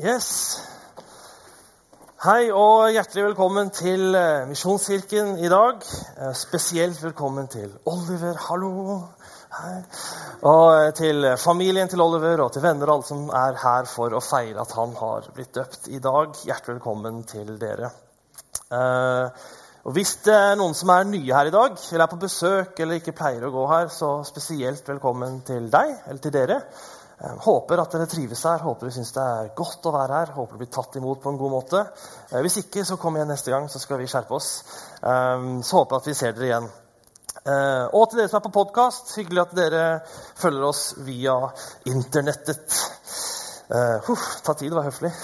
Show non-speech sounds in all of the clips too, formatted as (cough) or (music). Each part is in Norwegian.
Yes. Hei og hjertelig velkommen til eh, Misjonskirken i dag. Eh, Spesielt velkommen til Oliver. Hallo. Hei. Og eh, til familien til Oliver og til venner og alle som er her for å feire at han har blitt døpt i dag. Hjertelig velkommen til dere. Og Hvis det er noen som er nye her i dag, eller er på besøk eller ikke pleier å gå her, så spesielt velkommen til deg eller til dere. Eh, Håper at dere trives her, håper dere syns det er godt å være her. Håper dere blir tatt imot på en god måte. Eh, Hvis ikke, så kom igjen neste gang, så skal vi skjerpe oss. Eh, Så håper jeg at vi ser dere igjen. Og til dere som er på podkast, hyggelig at dere følger oss via internettet. Huff, ta tid, det var høflig. (laughs)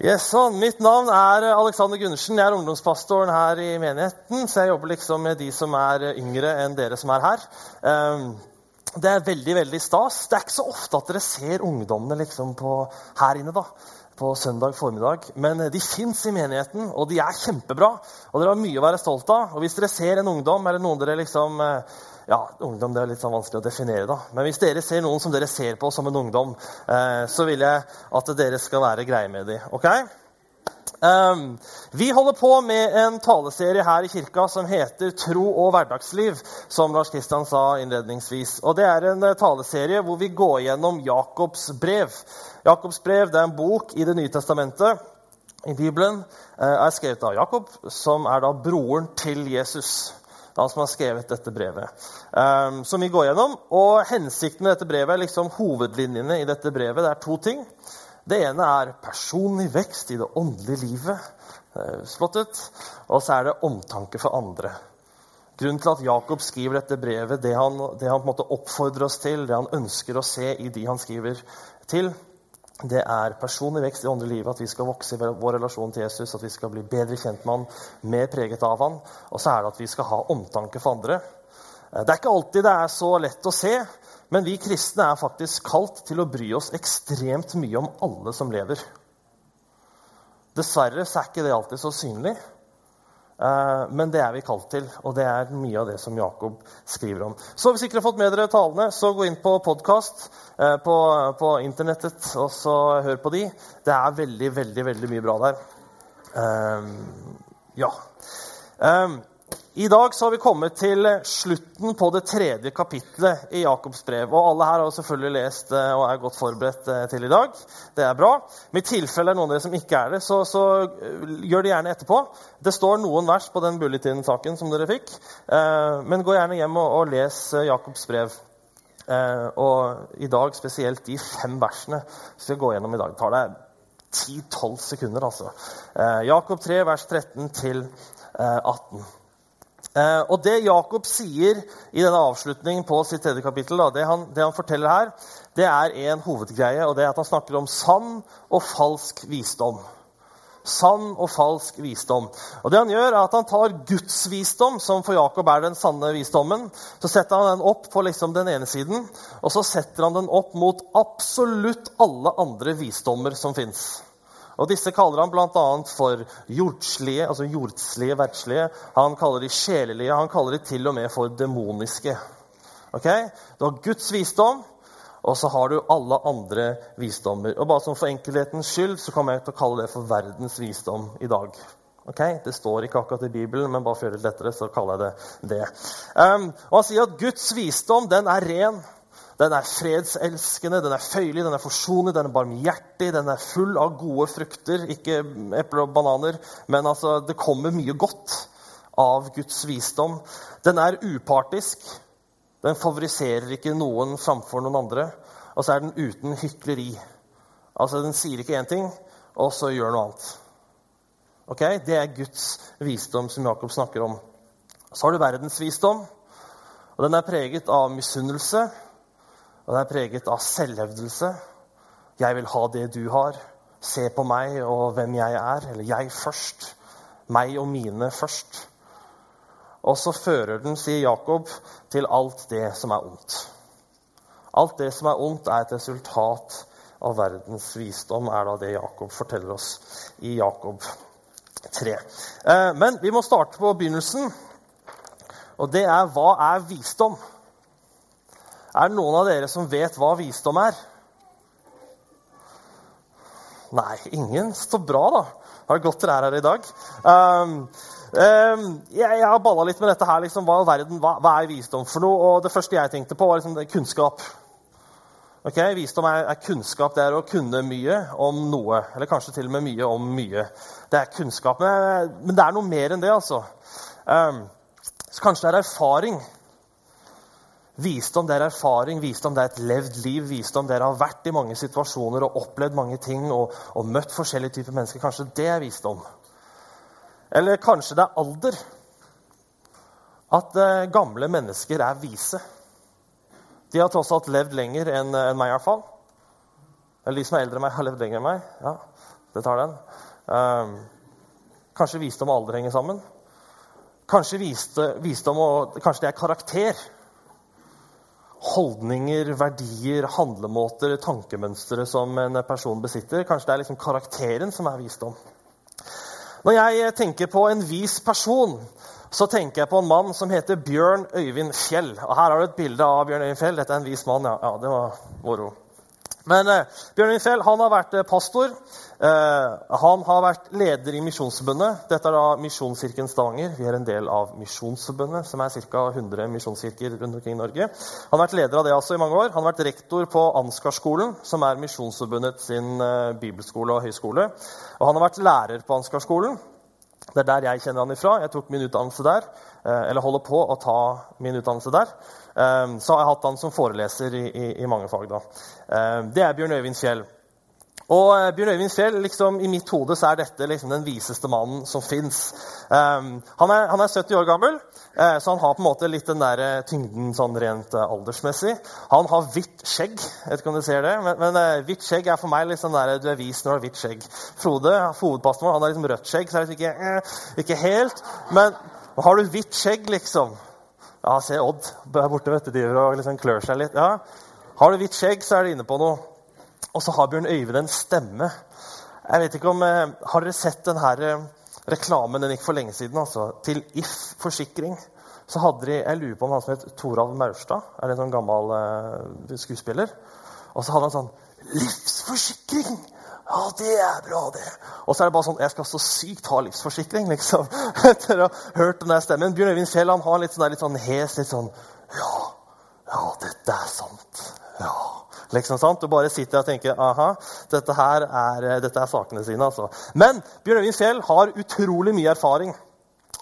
Yes, sånn. Mitt navn er Alexander Gundersen. Jeg er ungdomspastoren her i menigheten. Så jeg jobber liksom med de som er yngre enn dere som er her. Eh, det er veldig veldig stas. Det er ikke så ofte at dere ser ungdommene liksom på, her inne da, på søndag formiddag. Men de fins i menigheten, og de er kjempebra. Og dere har mye å være stolt av. Og hvis dere ser en ungdom eller noen dere liksom eh, ja, Ungdom det er litt sånn vanskelig å definere. da. Men hvis dere ser noen som dere ser på som en ungdom, eh, så vil jeg at dere skal være greie med dem. ok? Um, vi holder på med en taleserie her i kirka som heter 'Tro og hverdagsliv', som Lars Kristian sa innledningsvis. Og Det er en eh, taleserie hvor vi går gjennom Jakobs brev. Jakobs brev det er en bok i Det nye testamentet. I Bibelen eh, er skrevet av Jakob, som er da broren til Jesus. Det er han som har skrevet dette brevet. Um, som vi går gjennom. Og Hensikten med dette brevet, er liksom hovedlinjene i dette brevet, det er to ting. Det ene er personlig vekst i det åndelige livet. Eh, Slått. Og så er det omtanke for andre. Grunnen til at Jakob skriver dette brevet, det han, det han på en måte oppfordrer oss til, det han ønsker å se i de han skriver til, det er personlig vekst i det åndelige livet, at vi skal vokse i vår relasjon til Jesus, at vi skal bli bedre kjent med han, mer preget av han, og så er det at vi skal ha omtanke for andre. Eh, Det er ikke alltid det er så lett å se, men vi kristne er faktisk kalt til å bry oss ekstremt mye om alle som lever. Dessverre så er ikke det alltid så synlig, eh, men det er vi kalt til. Og det er mye av det som Jakob skriver om. Så hvis ikke dere har fått med dere talene, så gå inn på podkast på, på internettet og så hør på de. Det er veldig, veldig, veldig mye bra der. Eh, ja. I dag så har vi kommet til slutten på det tredje kapitlet i Jakobs brev. Og alle her har selvfølgelig lest eh, og er godt forberedt eh, til i dag. Det er bra. Men i tilfelle noen av dere som ikke er det, så, så eh, gjør det gjerne etterpå. Det står noen vers på den bulletin-saken som dere fikk. Men gå gjerne hjem og, og les Jakobs brev. Og i dag spesielt de fem versene som vi gå gjennom i dag. Det tar deg 10-12 sekunder, altså. Jakob 3, vers 13 til eh, 18. Eh, og Det Jakob sier i denne avslutningen på sitt tredje kapittel, det, han, det han forteller her, det er en hovedgreie, og det er at han snakker om sann og falsk visdom. Sann og falsk visdom. Og det Han gjør er at han tar Guds visdom, som for Jakob er den sanne visdommen, så setter han den opp på liksom den ene siden, og så setter han den opp mot absolutt alle andre visdommer som fins. Og Disse kaller han bl.a. for jordslige, altså jordslige, verdslige. Han kaller de sjelelige, han kaller de til og med for demoniske. Okay? Du har Guds visdom, og så har du alle andre visdommer. Og bare som For enkelhetens skyld så kommer jeg til å kalle det for verdens visdom i dag. Okay? Det står ikke akkurat i Bibelen, men bare for å gjøre det lettere, så kaller jeg det det. Um, og Han sier at Guds visdom den er ren. Den er fredselskende, den er føyelig, den er forsonlig, den er barmhjertig, den er full av gode frukter. Ikke epler og bananer, men altså, det kommer mye godt av Guds visdom. Den er upartisk. Den favoriserer ikke noen framfor noen andre. Og så er den uten hykleri. Altså, Den sier ikke én ting, og så gjør noe annet. Ok? Det er Guds visdom som Jakob snakker om. Så har du verdens visdom. og Den er preget av misunnelse. Og det er preget av selvhevdelse. Jeg vil ha det du har. Se på meg og hvem jeg er. Eller jeg først. Meg og mine først. Og så fører den, sier Jakob, til alt det som er ondt. Alt det som er ondt, er et resultat av verdens visdom, er da det Jakob forteller oss i Jakob 3. Eh, Men vi må starte på begynnelsen. Og det er hva er visdom? Er det noen av dere som vet hva visdom er? Nei, ingen. Så bra, da. Det er godt dere er her i dag. Um, um, jeg, jeg, har balla litt med dette her. Liksom, hva, verden, hva, hva, er visdom for noe? Og det første jeg tenkte på, var liksom, kunnskap. Okay? Visdom er, er, kunnskap. Det er å kunne mye om noe. Eller kanskje til og med mye om mye. Det er kunnskap. Men, men det er noe mer enn det, altså. Um, så kanskje det er erfaring. Visdom det er erfaring, visdom det er et levd liv. Visdom dere har vært i mange situasjoner og opplevd mange ting og, og, møtt forskjellige typer mennesker. Kanskje det er visdom. Eller kanskje det er alder. At eh, gamle mennesker er vise. De har tross alt levd lenger enn en meg, i hvert fall. Eller de som er eldre enn meg, har levd lenger enn meg. Ja, det tar den. Um, kanskje visdom og alder henger sammen. Kanskje visdom og kanskje det er karakter holdninger, verdier, handlemåter, tankemønstre som en person besitter. Kanskje det er liksom karakteren som er visdom. Når jeg tenker på en vis person, så tenker jeg på en mann som heter Bjørn Øyvind Fjell. Og Her har du et bilde av Bjørn Øyvind Fjell. Dette er en vis mann. Ja, ja det var moro. Men eh, Bjørn Øyvind Fjell han har vært eh, pastor. Eh, han har vært leder i Misjonsforbundet. Dette er da Misjonskirken Stavanger. Vi er en del av Misjonsforbundet, som er ca. 100 misjonskirker rundt omkring i Norge. Han har vært leder av det altså i mange år. Han har vært rektor på Ansgarskolen, som er Misjonsforbundet sin eh, bibelskole og høyskole. Og han har vært lærer på Ansgarskolen. Det er der jeg kjenner han ifra. Jeg tok min utdannelse der. Eh, eller holder på å ta min utdannelse der. Så har jeg hatt han som foreleser i, i, i mange fag. da. Det er Bjørn Øyvind Fjell. Og uh, Bjørn Øyvind Fjell, liksom, I mitt hode så er dette liksom, den viseste mannen som fins. Um, han, han, er 70 år gammel, uh, så han har på en måte litt den der uh, tyngden sånn rent aldersmessig. Han har hvitt skjegg. Jeg vet ikke om du ser det, men, men hvitt skjegg er for meg litt sånn der, du er vis når du har hvitt skjegg. Frode, hovedpastoren, han har liksom rødt skjegg, så er det ikke, ikke helt. Men har du hvitt skjegg, liksom Ja, se Odd borte, vet du, driver og liksom klør seg litt. Ja. Har du hvitt skjegg, så er du inne på noe. Og så har Bjørn Øyvind en stemme. Jeg vet ikke om, eh, Har dere sett denne eh, reklamen den gikk for lenge siden? altså, Til If forsikring. Så hadde de, Jeg lurer på om han som het Toralv Maurstad. Er det en sånn gammel uh, skuespiller? Og så hadde han sånn Livsforsikring! Ja, det er bra, det. Og så er det bare sånn Jeg skal så sykt ha livsforsikring, liksom. (laughs) Etter å ha hørt den der stemmen. Bjørn Øyvind Fjell han har litt sånn, litt sånn hes, litt sånn Ja, ja, dette er sant. Liksom, sant? Og bare sitter og tenker aha, dette her er, eh, dette er sakene sine. Altså. Men Bjørn Øyvind Fjell har utrolig mye erfaring.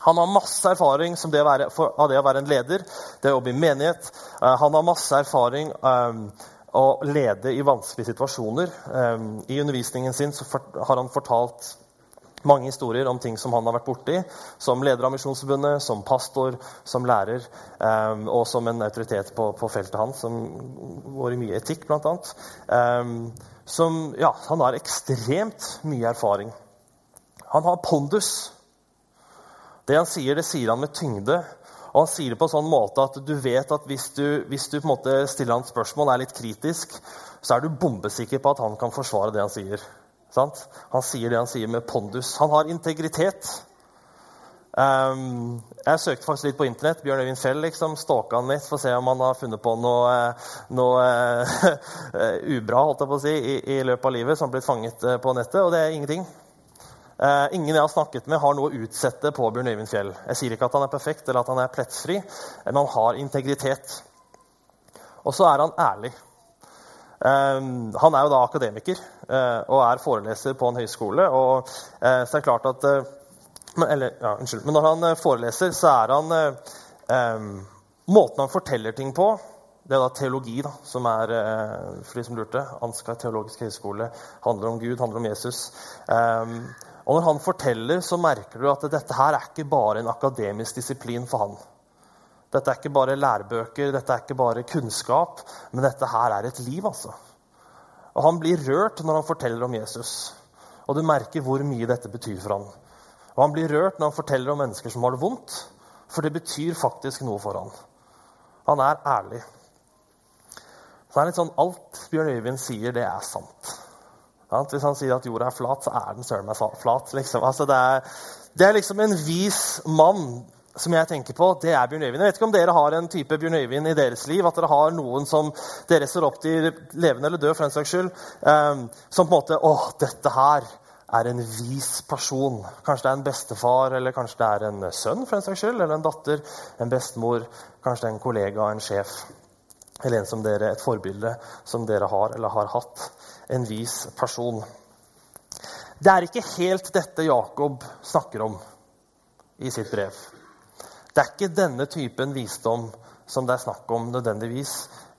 Han har masse erfaring det være, for, av det å være en leder, det å jobbe i menighet. Uh, han har masse erfaring um, å lede i vanskelige situasjoner. Um, I undervisningen sin har han fortalt mange historier om ting som han har vært borti som leder av Misjonsforbundet, som pastor, som lærer um, og som en autoritet på, på, feltet hans, som går i mye etikk, bl.a. Um, som Ja, han har ekstremt mye erfaring. Han har pondus. Det han sier, det sier han med tyngde. Og han sier det på en sånn måte at du vet at hvis du, hvis du på en måte stiller han spørsmål, er litt kritisk, så er du bombesikker på at han kan forsvare det han sier. Sant? Han sier det han sier med pondus. Han har integritet. Um, jeg søkte faktisk litt på Internett. Bjørn Øyvind Fjell liksom, stalka han litt for å se om han har funnet på noe, noe (laughs) ubra holdt jeg på å si, i, i, løpet av livet som har blitt fanget eh, på nettet, og det er ingenting. Uh, ingen jeg har snakket med, har noe å utsette på Bjørn Øyvind Fjell. Jeg sier ikke at han er perfekt eller at han er plettfri, men han har integritet. Og så er han ærlig. Um, han er jo da akademiker uh, og er foreleser på en høyskole. og uh, så er det klart at uh, eller, ja, unnskyld, men når han foreleser, så er han um, Måten han forteller ting på Det er da teologi, da, som er for de som lurte. Ansgar teologisk høgskole handler om Gud, handler om Jesus. Um, og når han forteller, så merker du at dette her er ikke bare en akademisk disiplin for han. Dette er ikke bare lærebøker, dette er ikke bare kunnskap, men dette her er et liv. altså. Og Han blir rørt når han forteller om Jesus. Og du merker hvor mye dette betyr for han. Og han blir rørt når han forteller om mennesker som har det vondt, for det betyr faktisk noe for han. Han er ærlig. Så det er litt sånn, Alt Bjørn Øyvind sier, det er sant. Hvis han sier at jorda er flat, så er den søren meg flat. liksom. Altså, det, er, det er liksom en vis mann som jeg tenker på, det er Bjørn Øyvind. Jeg vet ikke om dere har en type Bjørn Øyvind i deres liv. At dere har noen som dere ser opp til, levende eller død, for den saks skyld. Um, som på en måte Å, dette her er en vis person. Kanskje det er en bestefar, eller kanskje det er en sønn, for den saks skyld, eller en datter, en bestemor, kanskje det er en kollega, en sjef. Eller en som dere, et forbilde som dere har eller har hatt. En vis person. Det er ikke helt dette Jakob snakker om i sitt brev. Det er ikke denne typen visdom som det er snakk om nødvendigvis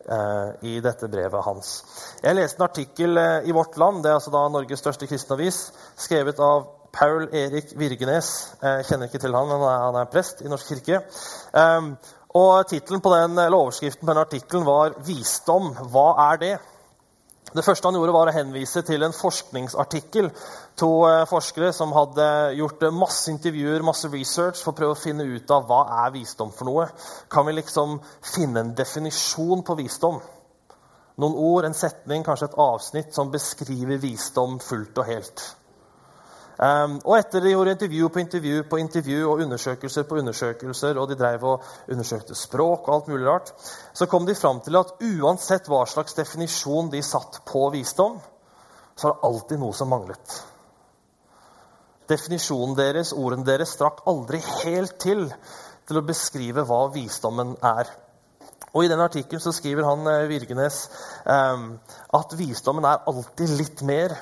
eh, i dette brevet hans. Jeg leste en artikkel eh, i Vårt Land, det er altså da Norges største kristne avis, skrevet av Paul Erik Virgenes. Jeg kjenner ikke til han, men han er prest i Norsk kirke. Eh, og på den, eller overskriften på den artikkelen var 'Visdom hva er det?' Det første han gjorde, var å henvise til en forskningsartikkel. To eh, forskere som hadde gjort masse intervjuer, masse research, for å prøve å finne ut av hva er visdom for noe. Kan vi liksom finne en definisjon på visdom? Noen ord, en setning, kanskje et avsnitt som beskriver visdom fullt og helt. Um, og etter de gjorde intervju på intervju på intervju og undersøkelser på undersøkelser, og de drev og undersøkte språk og alt mulig rart, så kom de fram til at uansett hva slags definisjon de satt på visdom, så var det alltid noe som manglet. Definisjonen deres, ordene deres, strakk aldri helt til til å beskrive hva visdommen er. Og I den artikkelen skriver han eh, Virgenes um, at visdommen er alltid litt mer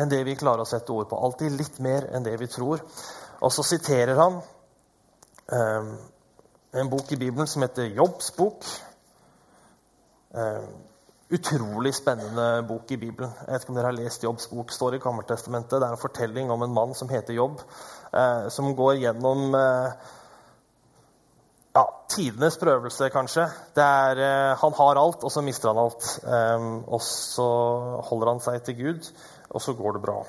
enn det vi klarer å sette ord på. Alltid litt mer enn det vi tror. Og så siterer han eh, en bok i Bibelen som heter Jobbs bok. Eh, utrolig spennende bok i Bibelen. Jeg vet ikke om dere har lest Jobbs bok. står i Gammeltestamentet. Det er en fortelling om en mann som heter Jobb, eh, som går gjennom eh, ja, tidenes prøvelse, kanskje. Er, eh, han har alt, og så mister han alt. Eh, og så holder han seg til Gud og så går det bra.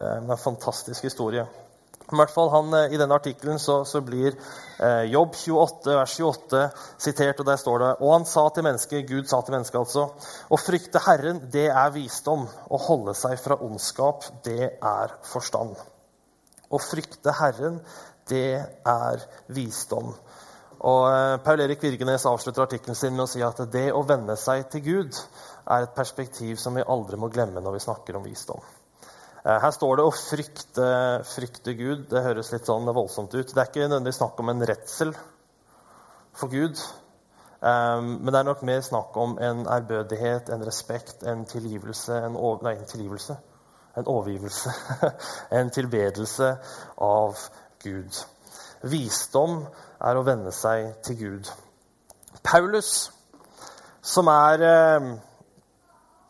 Eh, det er en fantastisk historie. I hvert fall han, eh, I denne artikkelen så, så, blir eh, Jobb 28, vers 28 sitert, og der står det Og han sa til mennesket, Gud sa til mennesket altså, å frykte Herren, det er visdom. Å holde seg fra ondskap, det er forstand. Å frykte Herren, det er visdom. Og eh, Paul Erik Virgenes avslutter artikkelen sin med å si at det å venne seg til Gud er et perspektiv som vi aldri må glemme når vi snakker om visdom. Eh, her står det å frykte, frykte Gud. Det høres litt sånn voldsomt ut. Det er ikke nødvendigvis snakk om en redsel for Gud. Eh, men det er nok mer snakk om en ærbødighet, en respekt, en tilgivelse en over, Nei, en tilgivelse. En overgivelse. (laughs) en tilbedelse av Gud. Visdom er å venne seg til Gud. Paulus, som er eh,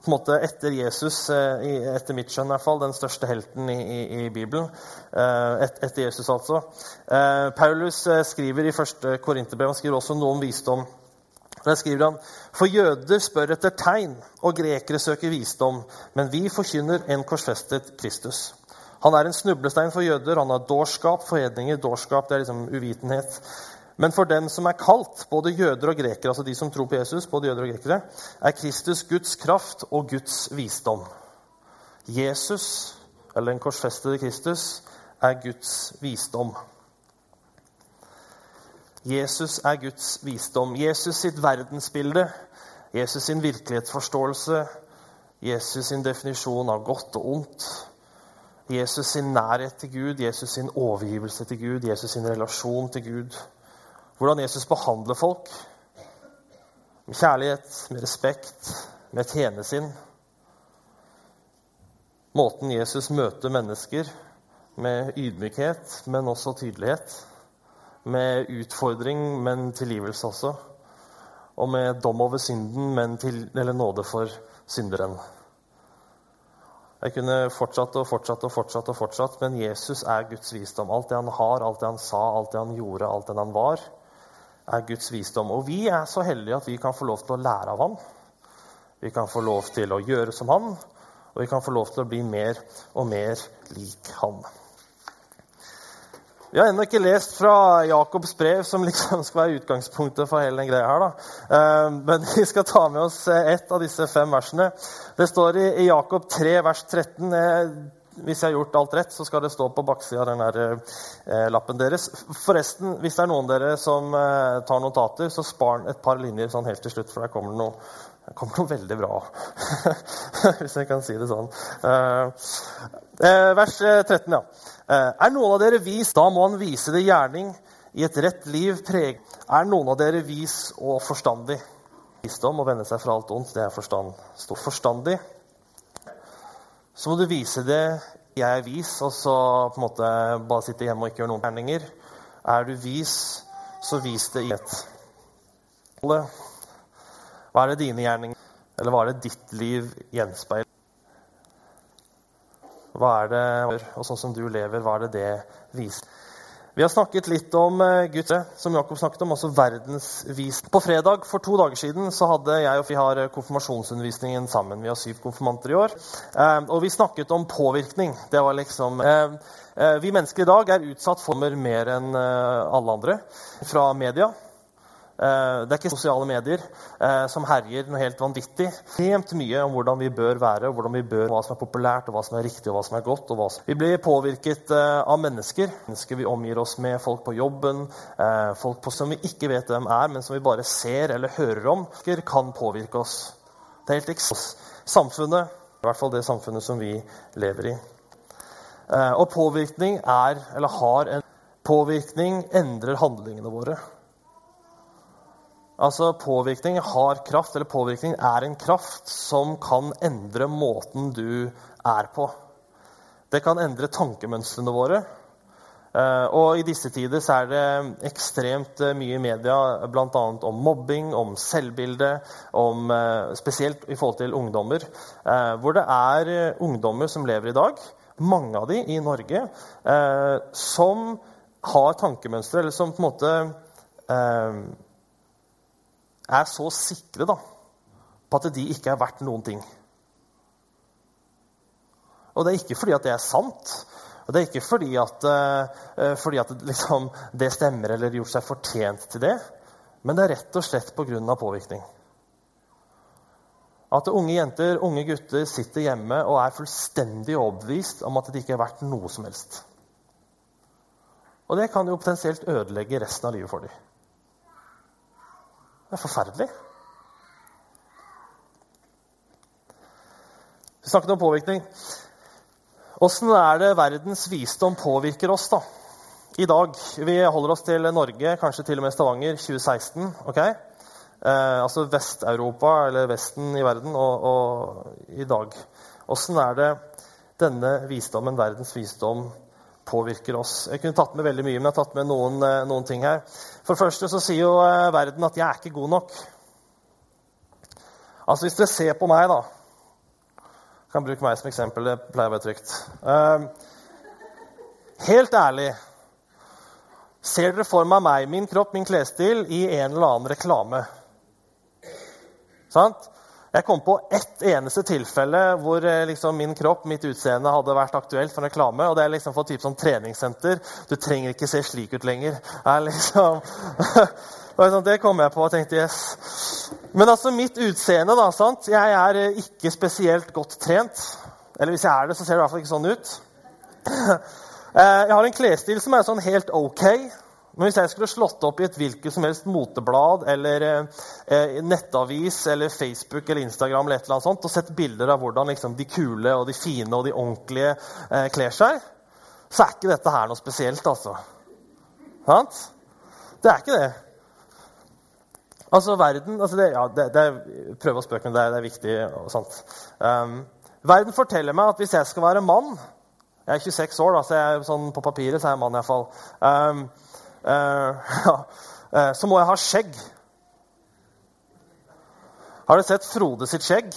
på en måte etter Jesus, eh, etter mitt skjønn i hvert fall, den største helten i, i, i Bibelen. Eh, et, etter Jesus, altså. Eh, Paulus skriver i første Korinterbrev han skriver også noe om visdom. Der skriver han For jøder spør etter tegn, og grekere søker visdom, men vi forkynner en korsfestet Kristus. Han er en snublestein for jøder, han har dårskap for hedninger. Dårskap det er liksom uvitenhet. Men for dem som er kalt, både jøder og grekere, altså de som tror på Jesus, både jøder og grekere, er Kristus Guds kraft og Guds visdom. Jesus, eller den korsfestede Kristus, er Guds visdom. Jesus er Guds visdom. Jesus sitt verdensbilde, Jesus sin virkelighetsforståelse, Jesus sin definisjon av godt og ondt, Jesus sin nærhet til Gud, Jesus sin overgivelse til Gud, Jesus sin relasjon til Gud. Hvordan Jesus behandler folk. Med kjærlighet, med respekt, med tjenesinn. Måten Jesus møter mennesker med ydmykhet, men også tydelighet. Med utfordring, men tilgivelse også. Og med dom over synden, men til, eller nåde for synderen. Jeg kunne fortsatt og fortsatt og fortsatt, og fortsatt, men Jesus er Guds visdom. Alt det han har, alt det han sa, alt det han gjorde, alt det han var, er Guds visdom. Og vi er så heldige at vi kan få lov til å lære av han. Vi kan få lov til å gjøre som han, og vi kan få lov til å bli mer og mer lik han. Vi har ennå ikke lest fra Jakobs brev, som liksom skal være utgangspunktet for hele den greia her. Da. Eh, men vi skal ta med oss ett av disse fem versene. Det står i Jakob 3, vers 13. hvis jeg har gjort alt rett, så skal det stå på baksida av den der, eh, lappen deres. Forresten, hvis det er noen av dere som eh, tar notater, så spar et par linjer sånn helt til slutt, for der kommer det noe, kommer noe veldig bra. (laughs) hvis jeg kan si det sånn. Eh, eh vers 13, ja. Eh, er noen av dere vis, da må han vise det gjerning i et rett liv preg. Er noen av dere vis og forstandig? Visdom å vende seg fra alt ondt, det er forstand. Stå forstandig. Så må du vise det jeg er vis, og så på en måte bare sitte hjemme og ikke gjøre noen gjerninger. Er du vis, så vis det i et. Hva er det dine gjerninger Eller hva er det ditt liv gjenspeiler? Hva er det, Og sånn som du lever, hva er det det viser? Vi har snakket litt om eh, Guds som Jakob snakket om, altså verdensvis. På fredag for to dager siden så hadde jeg og vi har eh, konfirmasjonsundervisningen sammen. Vi har syv konfirmanter i år. Eh, og vi snakket om påvirkning. Det var liksom Vi mennesker i dag er utsatt for mer enn alle andre fra media. Eh, det er ikke sosiale medier eh, som herjer noe helt vanvittig. Helt mye om hvordan vi bør være, hvordan vi bør, hva som er populært, og hva som er riktig og hva som er godt. Som... Vi blir påvirket eh, av mennesker. Mennesker vi omgir oss med, folk på jobben, folk som vi ikke vet hvem er, men som vi bare ser eller hører om, kan påvirke oss. Det er helt eksos. Samfunnet, i hvert fall det samfunnet som vi lever i. Og påvirkning er, eller har en Påvirkning endrer handlingene våre. Altså Påvirkning har kraft, eller påvirkning er en kraft som kan endre måten du er på. Det kan endre tankemønstrene våre. Eh, og i disse tider så er det ekstremt eh, mye i media bl.a. om mobbing, om selvbilde, om, eh, spesielt i forhold til ungdommer. Hvor det er ungdommer som lever i dag, mange av de i Norge, som har tankemønstre, eller som på en måte er så sikre da, på at de ikke er verdt noen ting. Og det er ikke fordi at det er sant. Og det er ikke fordi at, uh, fordi at liksom, det stemmer eller gjort seg fortjent til det. Men det er rett og slett pga. påvirkning. At unge jenter unge gutter sitter hjemme og er fullstendig overbevist om at det ikke er verdt noe som helst. Og det kan jo potensielt ødelegge resten av livet for dem. Det er forferdelig. Vi snakket om påvirkning. Åssen er det verdens visdom påvirker oss da? i dag? Vi holder oss til Norge, kanskje til og med Stavanger, 2016. ok? Eh, altså Vest-Europa, eller Vesten i verden, og, og i dag. Åssen er det denne visdommen, verdens visdom, påvirker oss. Jeg kunne tatt med veldig mye, men jeg har tatt med noen, eh, noen ting her. For det første så sier jo eh, verden at 'jeg er ikke god nok'. Altså Hvis dere ser på meg, da kan bruke meg som eksempel. Det pleier å være trygt. Uh, helt ærlig Ser dere for meg meg, min kropp, min klesstil i en eller annen reklame? Sant? Jeg kom på ett eneste tilfelle hvor eh, liksom, min kropp mitt utseende, hadde vært aktuelt for reklame. og Det er liksom for type sånn treningssenter. Du trenger ikke se slik ut lenger. Liksom... (laughs) Sånn, det kom jeg på og tenkte yes. Men altså, mitt utseende da, sant? Jeg er eh, ikke spesielt godt trent. Eller hvis jeg er det, så ser det i hvert fall ikke sånn ut. (laughs) Eh, jeg har en klesstil som er sånn helt ok. Men hvis jeg skulle slått opp i et hvilket som helst moteblad eller eh, nettavis eller Facebook eller Instagram eller eller sånt, og sett bilder av hvordan liksom, de kule og de fine og de ordentlige eh, kler seg, så er ikke dette her noe spesielt, altså. Sant? Det er ikke det. Altså, verden altså det, ja, det, det Prøv å spøke, men det det er viktig og sant. Um, verden forteller meg at hvis jeg skal være mann Jeg er 26 år, da, så jeg, sånn, på papiret så er jeg mann iallfall. Um, Eh, eh, (laughs) så må jeg ha skjegg. Har du sett Frode sitt skjegg?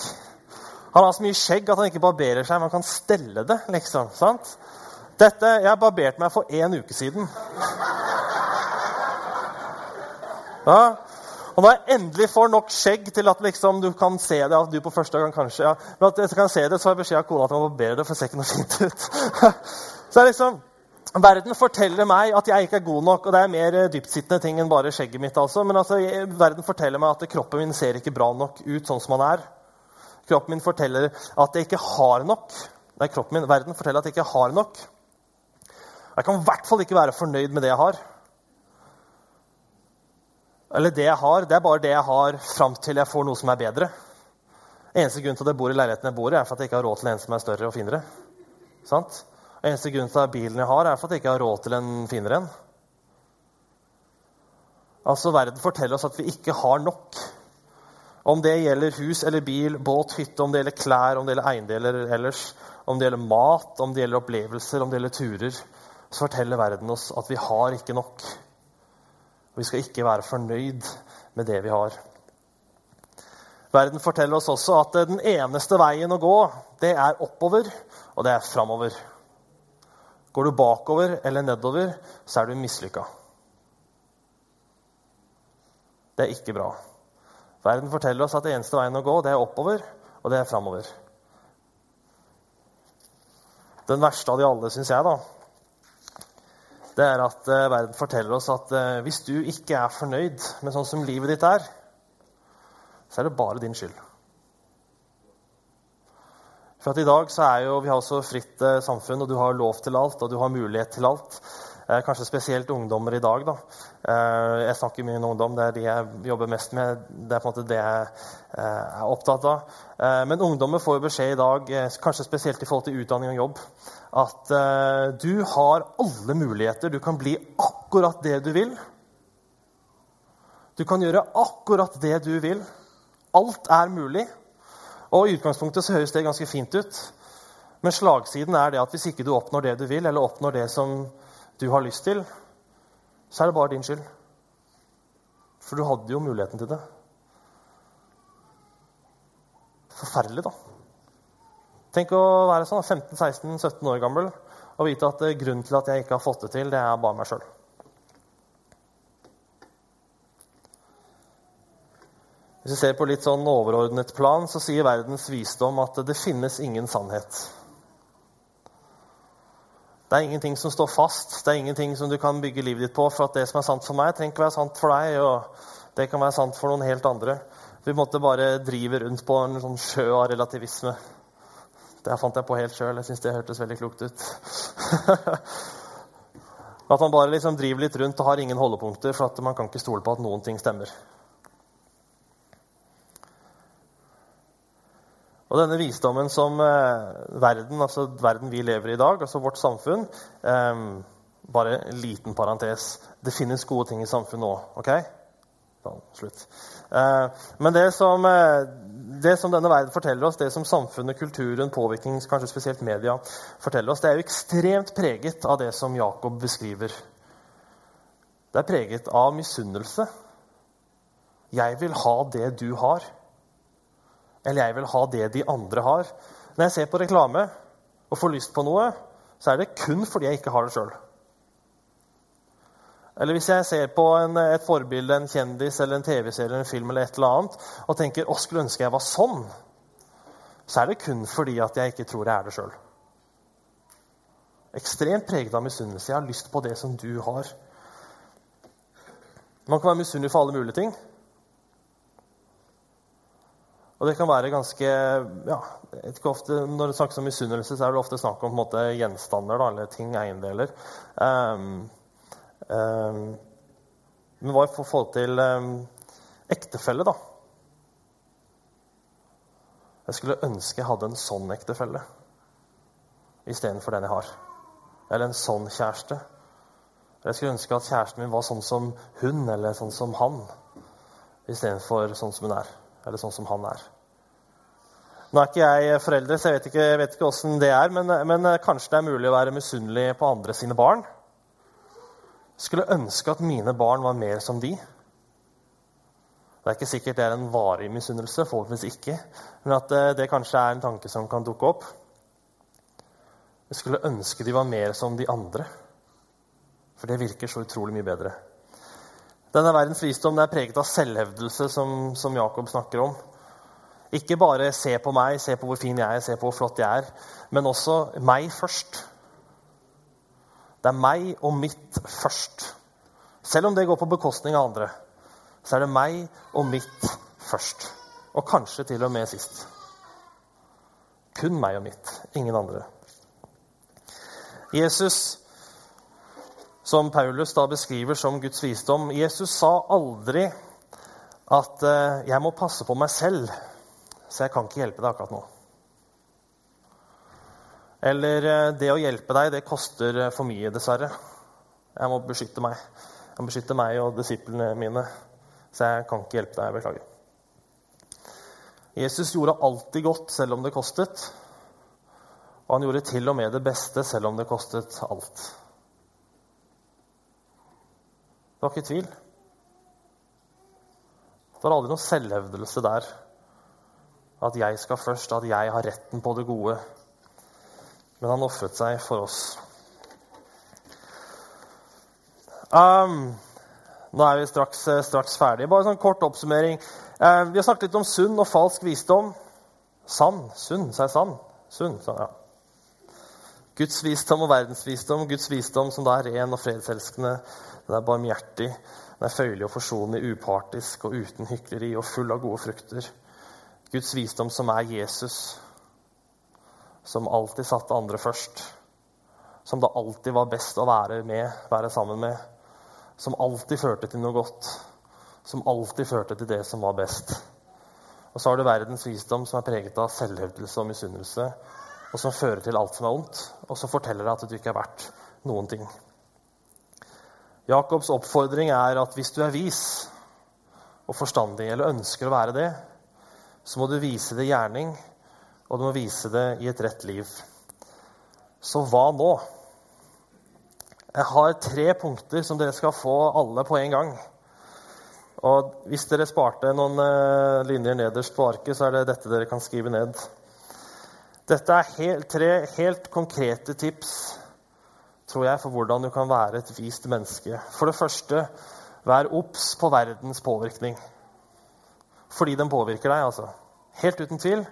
Han har så mye skjegg at han ikke barberer seg, men han kan stelle det. liksom, sant? Dette, Jeg barberte meg for én uke siden. (laughs) Ja, og når jeg endelig får nok skjegg til at liksom, du kan se det at du på første gang kanskje, ja, men at jeg kan se det, så har jeg beskjed av kona at jeg må barbere det, for det ser ikke noe fint ut. (laughs) så er liksom, Verden forteller meg at jeg ikke er god nok. og Det er mer eh, dyptsittende ting enn bare skjegget mitt. altså. Men altså, verden forteller meg at kroppen min ser ikke bra nok ut sånn som han er. Kroppen min forteller at jeg ikke har nok. Er kroppen min. Verden forteller at jeg ikke har nok. Jeg kan i hvert fall ikke være fornøyd med det jeg har. Eller det jeg har, det er bare det jeg har fram til jeg får noe som er bedre. Eneste grunn til at jeg bor i leiligheten jeg bor i, er for at jeg ikke har råd til en som er større og finere. Sant? Eneste grunn til at bilen jeg har, er for at jeg ikke har råd til en finere en. Altså, Verden forteller oss at vi ikke har nok. Om det gjelder hus eller bil, båt, hytte, om det gjelder klær, om det gjelder eiendeler ellers, om det gjelder mat, om det gjelder opplevelser, om det gjelder turer, så forteller verden oss at vi har ikke nok. Og vi skal ikke være fornøyd med det vi har. Verden forteller oss også at den eneste veien å gå, det er oppover, og det er framover. Går du bakover eller nedover, så er du mislykka. Det er ikke bra. Verden forteller oss at det eneste veien å gå, det er oppover, og det er framover. Den verste av de alle, syns jeg, da, det er at uh, verden forteller oss at uh, hvis du ikke er fornøyd med sånn som livet ditt er, så er det bare din skyld. For at i dag så er jo, Vi har så fritt uh, samfunn, og du har lov til alt, og du har mulighet til alt. Eh, kanskje spesielt ungdommer i dag. Da. Eh, jeg snakker mye med ungdom. Det er de jeg jobber mest med. Det er på en måte det jeg eh, er opptatt av. Men ungdommer får beskjed i dag, kanskje spesielt i forhold til utdanning og jobb, at du har alle muligheter. Du kan bli akkurat det du vil. Du kan gjøre akkurat det du vil. Alt er mulig. Og I utgangspunktet så høres det ganske fint ut. Men slagsiden er det at hvis ikke du oppnår det du vil, eller oppnår det som du har lyst til, så er det bare din skyld. For du hadde jo muligheten til det. Forferdelig, da. Tenk å være sånn 15-16-17 år gammel og vite at grunnen til at jeg ikke har fått det til, det er bare meg sjøl. Hvis vi ser på litt sånn overordnet plan, så sier verdens visdom at det finnes ingen sannhet. Det er ingenting som står fast. Det er ingenting som du kan bygge livet ditt på. For at det som er sant for meg, trenger ikke være sant for deg. Og det kan være sant for noen helt andre. Vi måtte bare drive rundt på en sånn sjø av relativisme. Det fant jeg på helt sjøl. Jeg syns det hørtes veldig klokt ut. (laughs) at man bare liksom driver litt rundt og har ingen holdepunkter, for at man kan ikke stole på at noen ting stemmer. Og denne visdommen som eh, verden, altså verden vi lever i i dag, altså vårt samfunn eh, Bare en liten parentes. Det finnes gode ting i samfunnet òg. OK? Da, slutt. Eh, men det som, det som, denne verden forteller oss, det som samfunnet, kulturen, påvirkning, kanskje spesielt media, forteller oss, det er jo ekstremt preget av det som Jakob beskriver. Det er preget av misunnelse. Jeg vil ha det du har. Eller jeg vil ha det de andre har. Når jeg ser på reklame og får lyst på noe, så er det kun fordi jeg ikke har det sjøl. Eller hvis jeg ser på en, et forbilde, en kjendis eller en TV-serie en film eller et eller annet, og tenker 'Å, skulle ønske jeg var sånn', så er det kun fordi at jeg ikke tror jeg er det sjøl. Ekstremt preget av misunnelse. Jeg har lyst på det som du har. Man kan være misunnelig for alle mulige ting. Og det kan være ganske ja, ofte, Når det snakkes om misunnelse, så er det ofte snakk om måte, gjenstander da, eller ting, eiendeler. Um, um, men hva i forhold til um, ektefelle, da? Jeg skulle ønske jeg hadde en sånn ektefelle istedenfor den jeg har. Eller en sånn kjæreste. Jeg skulle ønske at kjæresten min var sånn som hun eller sånn som han istedenfor sånn som hun er eller sånn som han er. Nå er ikke jeg forelder, så jeg vet ikke, jeg vet ikke det er, men, men, eh, kanskje det er mulig å være misunnelig på andre sine barn? Skulle ønske at mine barn var mer som de. Det er ikke sikkert det er en varig misunnelse, forhåpentligvis ikke, men at eh, det kanskje er en tanke som kan dukke opp. Jeg skulle ønske de var mer som de andre, for det virker så utrolig mye bedre. Denne verdens visdom er preget av selvhevdelse, som, som, Jakob snakker om. Ikke bare se på meg, se på hvor fin jeg er, se på hvor flott jeg er, men også meg først. Det er meg og mitt først. Selv om det går på bekostning av andre, så er det meg og mitt først. Og kanskje til og med sist. Kun meg og mitt. Ingen andre. Jesus, som Paulus da beskriver som Guds visdom, Jesus sa aldri at eh, 'jeg må passe på meg selv, så jeg kan ikke hjelpe deg akkurat nå'. Eller eh, 'det å hjelpe deg, det koster for mye, dessverre'. Jeg må beskytte meg. Jeg må beskytte meg og disiplene mine. Så jeg kan ikke hjelpe deg. Jeg beklager. Jesus gjorde alltid godt selv om det kostet. Og han gjorde til og med det beste selv om det kostet alt. Det var ikke tvil. Det var aldri noen selvhevdelse der. At jeg skal først, at jeg har retten på det gode. Men han ofret seg for oss. Um, nå er vi straks, eh, straks ferdige. Bare en sånn kort oppsummering. Uh, vi har snakket litt om sunn og falsk visdom. Sann. Sunn, sa jeg sann? Sunn, sa ja. Guds visdom og verdensvisdom. Guds visdom som da er ren og fredselskende. Den er barmhjertig, den er føyelig og forsonlig, upartisk og uten hykleri og full av gode frukter. Guds visdom som er Jesus, som alltid satte andre først. Som det alltid var best å være med, være sammen med som alltid førte til noe godt. Som alltid førte til det som var best. Og så har du verdens visdom, som er preget av selvhevdelse og misunnelse, og som fører til alt som er ondt, og som forteller deg at du ikke er verdt noen ting. Jakobs oppfordring er at hvis du er vis og forstandig, eller ønsker å være det, så må du vise det i gjerning, og du må vise det i et rett liv. Så hva nå? Jeg har tre punkter som dere skal få alle på en gang. Og hvis dere sparte noen uh, linjer nederst på arket, så er det dette dere kan skrive ned. Dette er helt, tre helt konkrete tips tror jeg, for hvordan du kan være et vist menneske. For det første, vær obs på verdens påvirkning. Fordi den påvirker deg, altså. Helt uten tvil.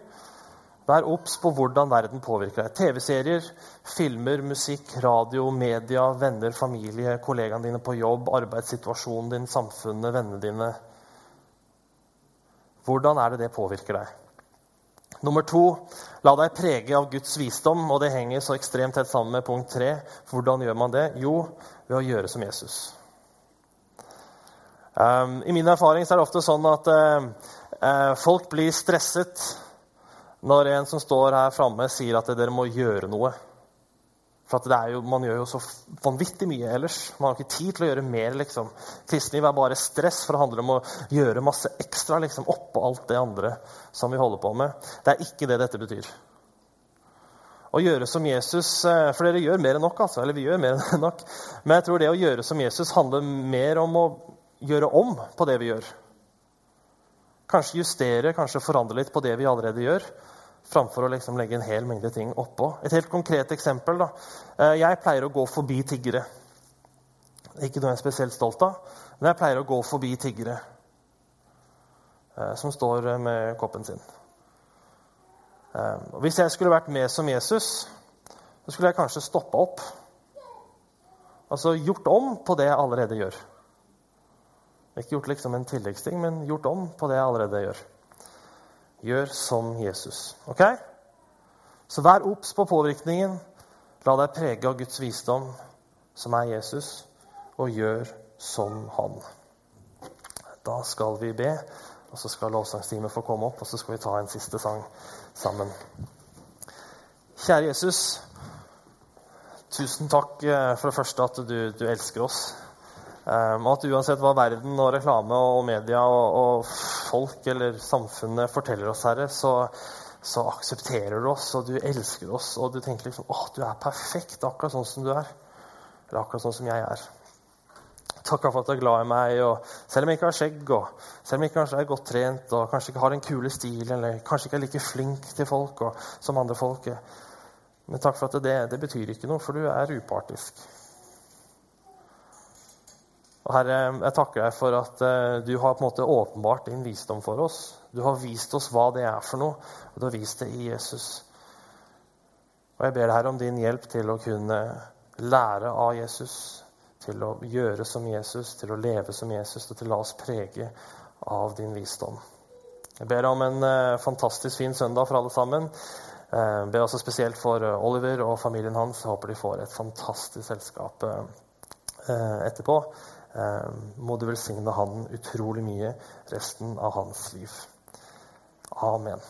Vær obs på hvordan verden påvirker deg. TV-serier, filmer, musikk, radio, media, venner, familie, kollegaene dine på jobb, arbeidssituasjonen din, samfunnet, vennene dine. Hvordan er det det påvirker deg? Nummer to, la deg prege av Guds visdom. Og det henger så ekstremt tett sammen med punkt tre. Hvordan gjør man det? Jo, ved å gjøre som Jesus. Um, I min erfaring er det ofte sånn at uh, folk blir stresset når en som står her framme, sier at dere må gjøre noe. For jo, Man gjør jo så vanvittig mye ellers. Man har ikke tid til å gjøre mer. liksom. Kristenliv er bare stress, for det handler om å gjøre masse ekstra liksom, oppå alt det andre som vi holder på med. Det er ikke det dette betyr. Å gjøre som Jesus eh, For dere gjør mer enn nok, altså. Eller vi gjør mer (laughs) enn nok. Men jeg tror det å gjøre som Jesus handler mer om å gjøre om på det vi gjør. Kanskje justere, kanskje forandre litt på det vi allerede gjør, framfor å liksom legge en hel mengde ting oppå. Et helt konkret eksempel. da. Eh, jeg pleier å gå forbi tiggere. Ikke noe jeg er spesielt stolt av, men jeg pleier å gå forbi tiggere eh, som står med koppen sin. Eh, hvis jeg skulle vært med som Jesus, så skulle jeg kanskje stoppa opp. Altså gjort om på det jeg allerede gjør. Ikke gjort liksom en tilleggsting, men gjort om på det jeg allerede gjør. Gjør som Jesus. Ok? Så vær obs på påvirkningen. La deg prege av Guds visdom, som er Jesus, og gjør som han. Da skal vi be, og så skal lovsangsteamet få komme opp, og så skal vi ta en siste sang sammen. Kjære Jesus. Tusen takk eh, for det første at du, du elsker oss. Um, at uansett hva verden og reklame og media og folk eller samfunnet forteller oss, Herre, så, så, aksepterer du oss, og du elsker oss, og du tenker liksom åh, du er perfekt, akkurat sånn som du er. Eller akkurat sånn som jeg er. Takk for at du er glad i meg, og selv om jeg ikke har skjegg, og selv om jeg kanskje er godt trent, og kanskje ikke har den kule stilen, eller kanskje ikke er like flink til folk og, som andre folk Men takk for at det, det betyr ikke noe, for du er upartisk. Og Herre, jeg takker deg for at uh, du har på en måte åpenbart din visdom for oss. Du har vist oss hva det er for noe, og du har vist det i Jesus. Og Jeg ber deg her om din hjelp til å kunne lære av Jesus, til å gjøre som Jesus, til å leve som Jesus, og til å la oss prege av din visdom. Jeg ber om en uh, fantastisk fin søndag for alle sammen. Jeg ber også spesielt for eh, Oliver og familien hans. Jeg håper de får et fantastisk selskap eh, etterpå. Må du velsigne han utrolig mye resten av hans liv. Amen.